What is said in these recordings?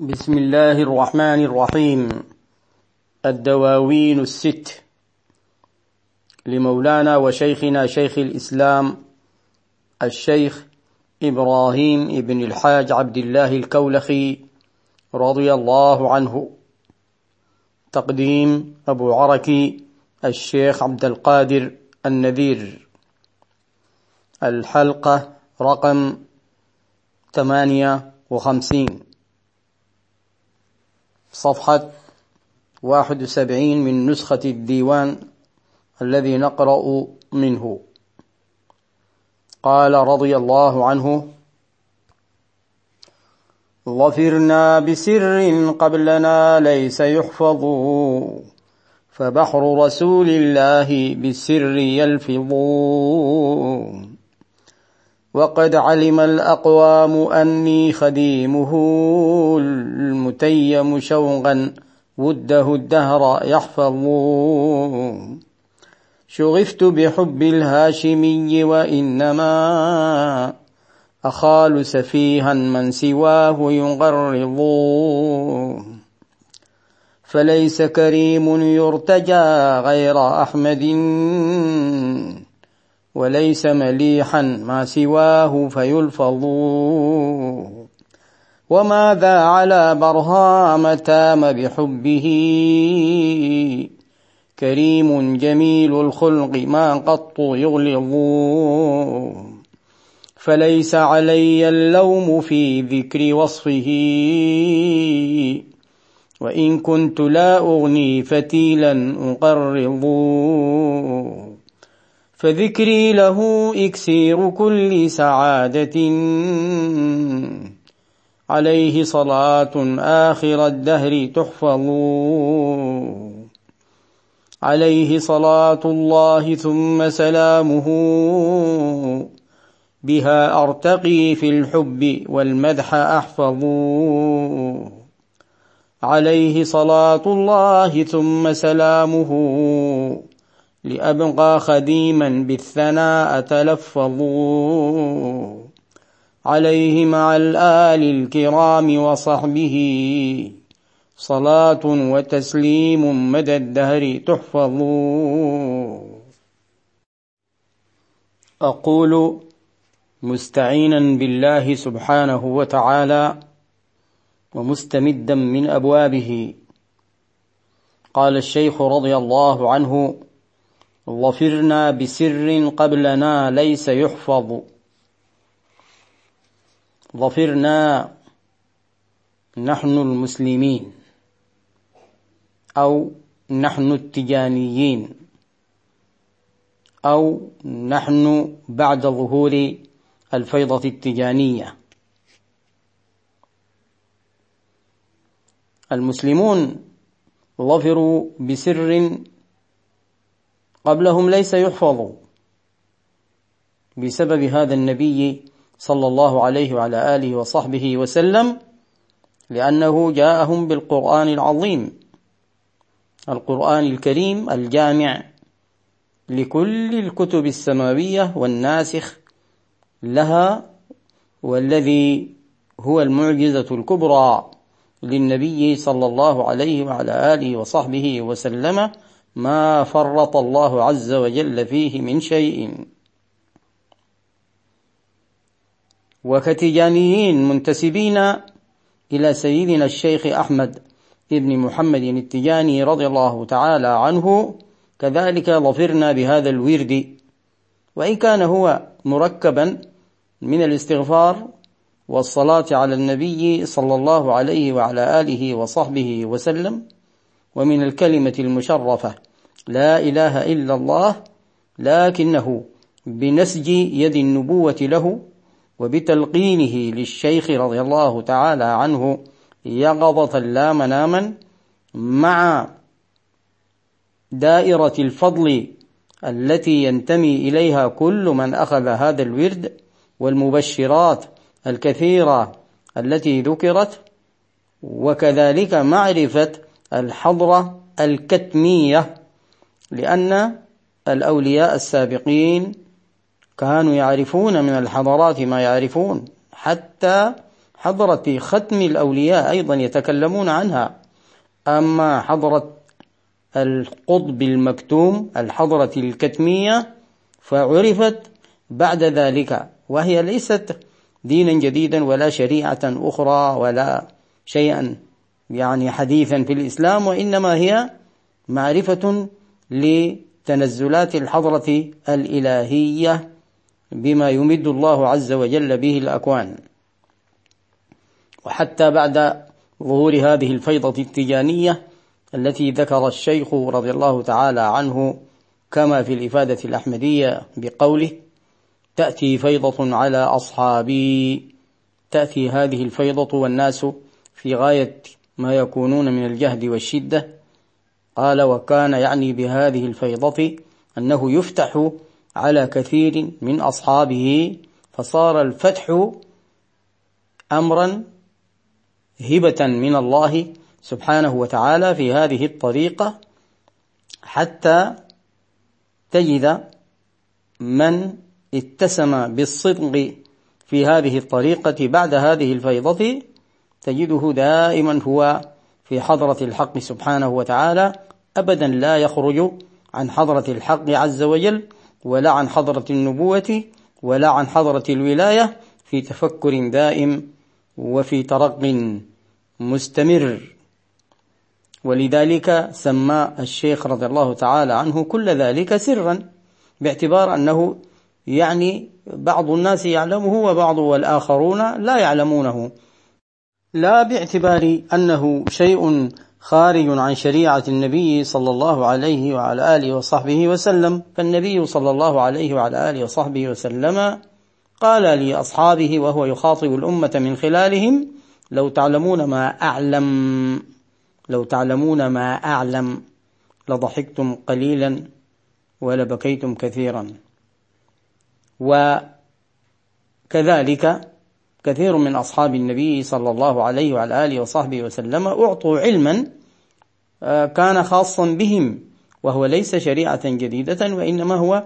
بسم الله الرحمن الرحيم. الدواوين الست. لمولانا وشيخنا شيخ الإسلام الشيخ إبراهيم ابن الحاج عبد الله الكولخي رضي الله عنه. تقديم أبو عركي الشيخ عبد القادر النذير. الحلقة رقم ثمانية وخمسين. صفحة واحد وسبعين من نسخة الديوان الذي نقرأ منه. قال رضي الله عنه ظفرنا بسر قبلنا ليس يحفظ فبحر رسول الله بالسر يلفظ. وقد علم الأقوام أني خديمه المتيم شوقا وده الدهر يحفظ شغفت بحب الهاشمي وإنما أخال سفيها من سواه يغرض فليس كريم يرتجى غير أحمد. وليس مليحا ما سواه فيلفظ وماذا على برهام تام بحبه؟ كريم جميل الخلق ما قط يغلظ فليس علي اللوم في ذكر وصفه. وإن كنت لا أغني فتيلا أقرض فذكري له إكسير كل سعادة. عليه صلاة آخر الدهر تحفظ عليه صلاة الله ثم سلامه. بها أرتقي في الحب والمدح أحفظ عليه صلاة الله ثم سلامه. لأبقى خديما بالثناء تلفظوا. عليه مع الآل الكرام وصحبه صلاة وتسليم مدى الدهر تحفظ أقول مستعينا بالله سبحانه وتعالى ومستمدا من أبوابه. قال الشيخ رضي الله عنه ظفرنا بسر قبلنا ليس يحفظ. ظفرنا نحن المسلمين أو نحن التجانيين أو نحن بعد ظهور الفيضة التجانية. المسلمون ظفروا بسر قبلهم ليس يحفظ. بسبب هذا النبي صلى الله عليه وعلى آله وصحبه وسلم لأنه جاءهم بالقرآن العظيم. القرآن الكريم الجامع لكل الكتب السماوية والناسخ لها والذي هو المعجزة الكبرى للنبي صلى الله عليه وعلى آله وصحبه وسلم. ما فرط الله عز وجل فيه من شيء. وكتجانيين منتسبين إلى سيدنا الشيخ أحمد ابن محمد التجاني رضي الله تعالى عنه. كذلك ظفرنا بهذا الورد. وإن كان هو مركبا من الاستغفار والصلاة على النبي صلى الله عليه وعلى آله وصحبه وسلم. ومن الكلمة المشرفة لا إله إلا الله لكنه بنسج يد النبوة له وبتلقينه للشيخ رضي الله تعالى عنه يقظة لا مناما مع دائرة الفضل التي ينتمي إليها كل من أخذ هذا الورد والمبشرات الكثيرة التي ذكرت وكذلك معرفة الحضرة الكتمية لأن الأولياء السابقين كانوا يعرفون من الحضارات ما يعرفون حتى حضرة ختم الأولياء أيضا يتكلمون عنها. أما حضرة القطب المكتوم الحضرة الكتمية فعرفت بعد ذلك وهي ليست دينا جديدا ولا شريعة أخرى ولا شيئا يعني حديثا في الإسلام وإنما هي معرفة لتنزلات الحضرة الإلهية بما يمد الله عز وجل به الأكوان. وحتى بعد ظهور هذه الفيضة التجانية التي ذكر الشيخ رضي الله تعالى عنه كما في الإفادة الأحمدية بقوله تأتي فيضة على أصحابي. تأتي هذه الفيضة والناس في غاية ما يكونون من الجهد والشدة قال وكان يعني بهذه الفيضة أنه يفتح على كثير من أصحابه فصار الفتح أمرا هبة من الله سبحانه وتعالى في هذه الطريقة حتى تجد من اتسم بالصدق في هذه الطريقة بعد هذه الفيضة تجده دائما هو في حضرة الحق سبحانه وتعالى أبدا لا يخرج عن حضرة الحق عز وجل ولا عن حضرة النبوة ولا عن حضرة الولاية في تفكر دائم وفي ترق مستمر. ولذلك سمى الشيخ رضي الله تعالى عنه كل ذلك سرا باعتبار أنه يعني بعض الناس يعلمه وبعض والآخرون لا يعلمونه. لا باعتبار أنه شيء خارج عن شريعة النبي صلى الله عليه وعلى آله وصحبه وسلم. فالنبي صلى الله عليه وعلى آله وصحبه وسلم قال لأصحابه وهو يخاطب الأمة من خلالهم لو تعلمون ما أعلم لو تعلمون ما أعلم لضحكتم قليلا ولبكيتم كثيرا. وكذلك كثير من أصحاب النبي صلى الله عليه وعلى آله وصحبه وسلم أعطوا علما آه، كان خاصا بهم وهو ليس شريعة جديدة وإنما هو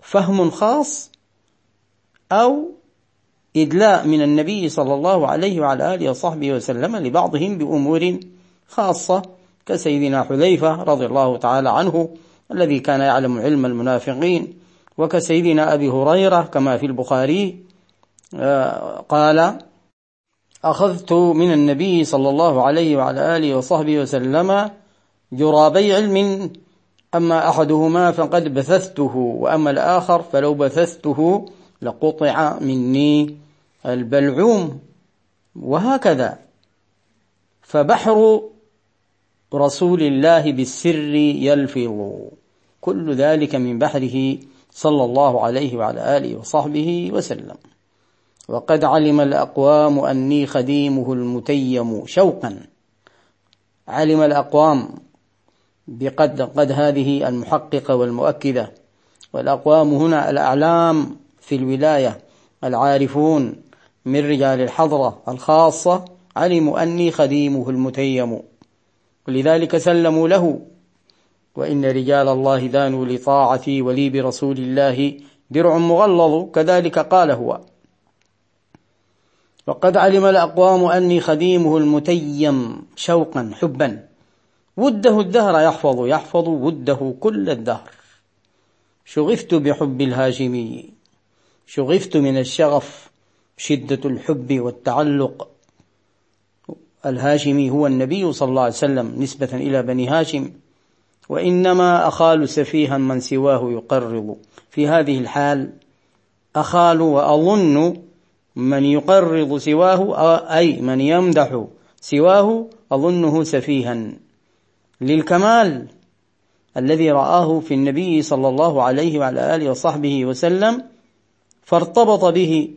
فهم خاص أو إدلاء من النبي صلى الله عليه وعلى آله وصحبه وسلم لبعضهم بأمور خاصة كسيدنا حذيفة رضي الله تعالى عنه الذي كان يعلم علم المنافقين وكسيدنا أبي هريرة كما في البخاري قال أخذت من النبي صلى الله عليه وعلى آله وصحبه وسلم جرابي علم أما أحدهما فقد بثثته وأما الآخر فلو بثثته لقطع مني البلعوم. وهكذا. فبحر رسول الله بالسر يلفظ. كل ذلك من بحره صلى الله عليه وعلى آله وصحبه وسلم. وقد علم الأقوام أني خديمه المتيم شوقا. علم الأقوام بقد قد هذه المحققة والمؤكدة والأقوام هنا الأعلام في الولاية العارفون من رجال الحضرة الخاصة علموا أني خديمه المتيم. ولذلك سلموا له. وإن رجال الله دانوا لطاعتي ولي برسول الله درع مغلظ كذلك قال هو. وقد علم الأقوام أني خديمه المتيم شوقا حبا. وده الدهر يحفظ يحفظ وده كل الدهر. شغفت بحب الهاشمي شغفت من الشغف شدة الحب والتعلق. الهاشمي هو النبي صلى الله عليه وسلم نسبة إلى بني هاشم وإنما أخال سفيها من سواه يقرب. في هذه الحال أخال وأظن من يقرض سواه أي من يمدح سواه أظنه سفيها. للكمال الذي رآه في النبي صلى الله عليه وعلى آله وصحبه وسلم فارتبط به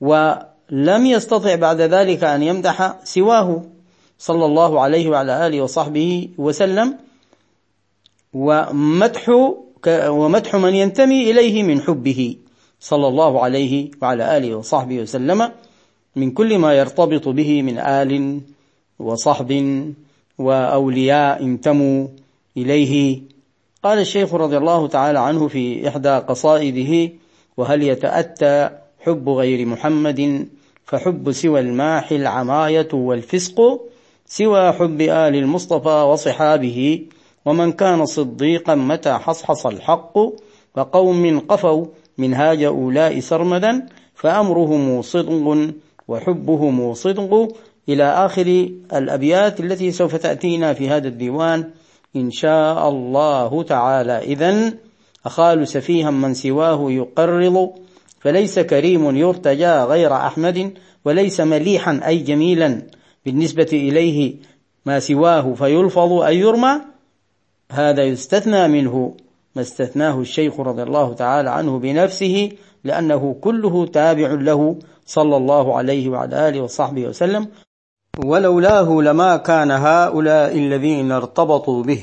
ولم يستطع بعد ذلك أن يمدح سواه صلى الله عليه وعلى آله وصحبه وسلم. ومدح ومدح من ينتمي إليه من حبه. صلى الله عليه وعلى آله وصحبه وسلم من كل ما يرتبط به من آل وصحب وأولياء انتموا إليه. قال الشيخ رضي الله تعالى عنه في إحدى قصائده وهل يتأتى حب غير محمد؟ فحب سوى الماح العماية والفسق سوى حب آل المصطفى وصحابه. ومن كان صديقا متى حصحص الحق وقوم قفوا منهاج أولاء سرمدا فأمرهم صدق وحبهم صدق إلى آخر الأبيات التي سوف تأتينا في هذا الديوان إن شاء الله تعالى. إذا أخال سفيها من سواه يقرض فليس كريم يرتجى غير أحمد وليس مليحا أي جميلا بالنسبة إليه ما سواه فيلفظ أي يرمى هذا يستثنى منه. ما استثناه الشيخ رضي الله تعالى عنه بنفسه لأنه كله تابع له صلى الله عليه وعلى آله وصحبه وسلم. ولولاه لما كان هؤلاء الذين ارتبطوا به.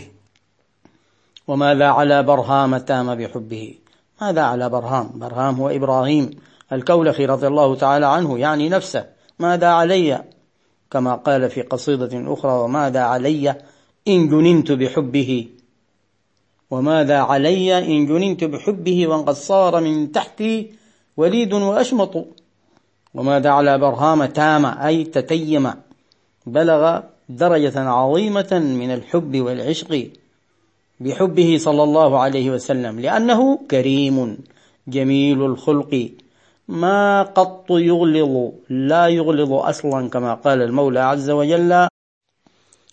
وماذا على برهام تام بحبه؟ ماذا على برهام؟ برهام هو إبراهيم الكولخي رضي الله تعالى عنه يعني نفسه. ماذا علي؟ كما قال في قصيدة أخرى وماذا علي إن جننت بحبه؟ وماذا علي إن جننت بحبه وقد صار من تحتي وليد وأشمط؟ وماذا على برهام تام أي تتيم؟ بلغ درجة عظيمة من الحب والعشق بحبه صلى الله عليه وسلم لأنه كريم جميل الخلق. ما قط يغلظ لا يغلظ أصلا كما قال المولى عز وجل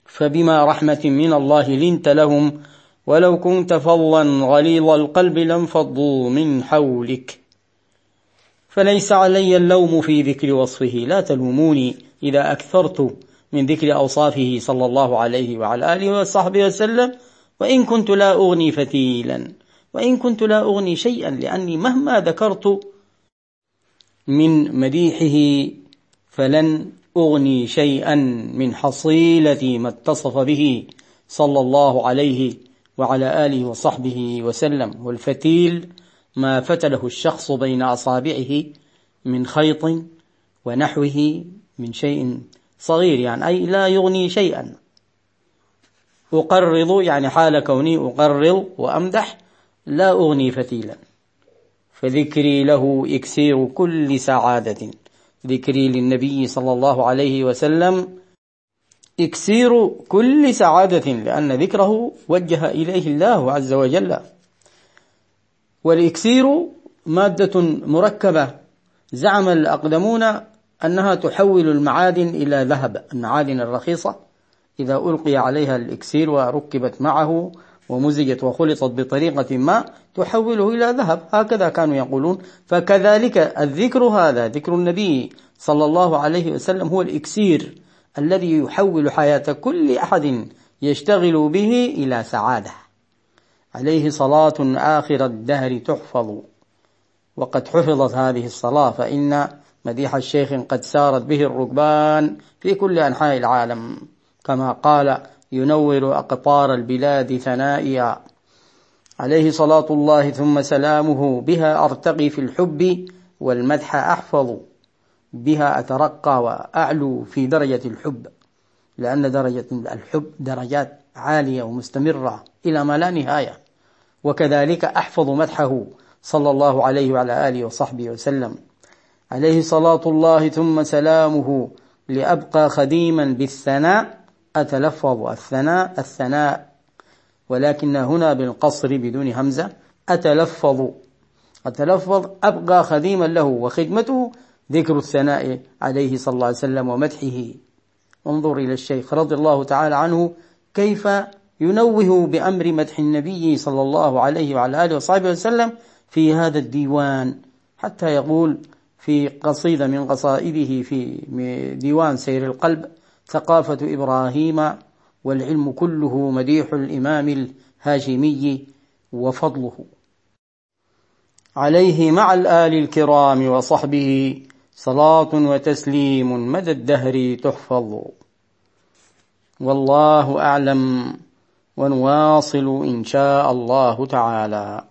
فبما رحمة من الله لنت لهم ولو كنت فظا غليظ القلب لانفضوا من حولك. فليس علي اللوم في ذكر وصفه. لا تلوموني إذا أكثرت من ذكر أوصافه صلى الله عليه وعلى آله وصحبه وسلم. وإن كنت لا أغني فتيلا. وإن كنت لا أغني شيئا لأني مهما ذكرت من مديحه فلن أغني شيئا من حصيلة ما اتصف به صلى الله عليه وعلى آله وصحبه وسلم. والفتيل ما فتله الشخص بين أصابعه من خيط ونحوه من شيء صغير يعني أي لا يغني شيئا. أقرض يعني حال كوني أقرض وأمدح لا أغني فتيلا. فذكري له إكسير كل سعادة. ذكري للنبي صلى الله عليه وسلم إكسير كل سعادة لأن ذكره وجه إليه الله عز وجل. والإكسير مادة مركبة زعم الأقدمون أنها تحول المعادن إلى ذهب المعادن الرخيصة. إذا ألقي عليها الإكسير وركبت معه ومزجت وخلطت بطريقة ما تحوله إلى ذهب. هكذا كانوا يقولون. فكذلك الذكر هذا ذكر النبي صلى الله عليه وسلم هو الإكسير. الذي يحول حياة كل أحد يشتغل به إلى سعادة. عليه صلاة آخر الدهر تحفظ. وقد حفظت هذه الصلاة فإن مديح الشيخ قد سارت به الركبان في كل أنحاء العالم. كما قال ينور أقطار البلاد ثنائيا. عليه صلاة الله ثم سلامه بها أرتقي في الحب والمدح أحفظ. بها أترقى وأعلو في درجة الحب لأن درجة الحب درجات عالية ومستمرة إلى ما لا نهاية. وكذلك أحفظ مدحه صلى الله عليه وعلى آله وصحبه وسلم. عليه صلاة الله ثم سلامه لأبقى خديما بالثناء أتلفظ الثناء الثناء. ولكن هنا بالقصر بدون همزة أتلفظ أتلفظ أبقى خديما له وخدمته ذكر الثناء عليه صلى الله عليه وسلم ومدحه. انظر إلى الشيخ رضي الله تعالى عنه كيف ينوه بأمر مدح النبي صلى الله عليه وعلى آله وصحبه وسلم في هذا الديوان. حتى يقول في قصيدة من قصائده في ديوان سير القلب ثقافة إبراهيم والعلم كله مديح الإمام الهاشمي وفضله. عليه مع الآل الكرام وصحبه صلاة وتسليم مدى الدهر تحفظ. والله أعلم ونواصل إن شاء الله تعالى.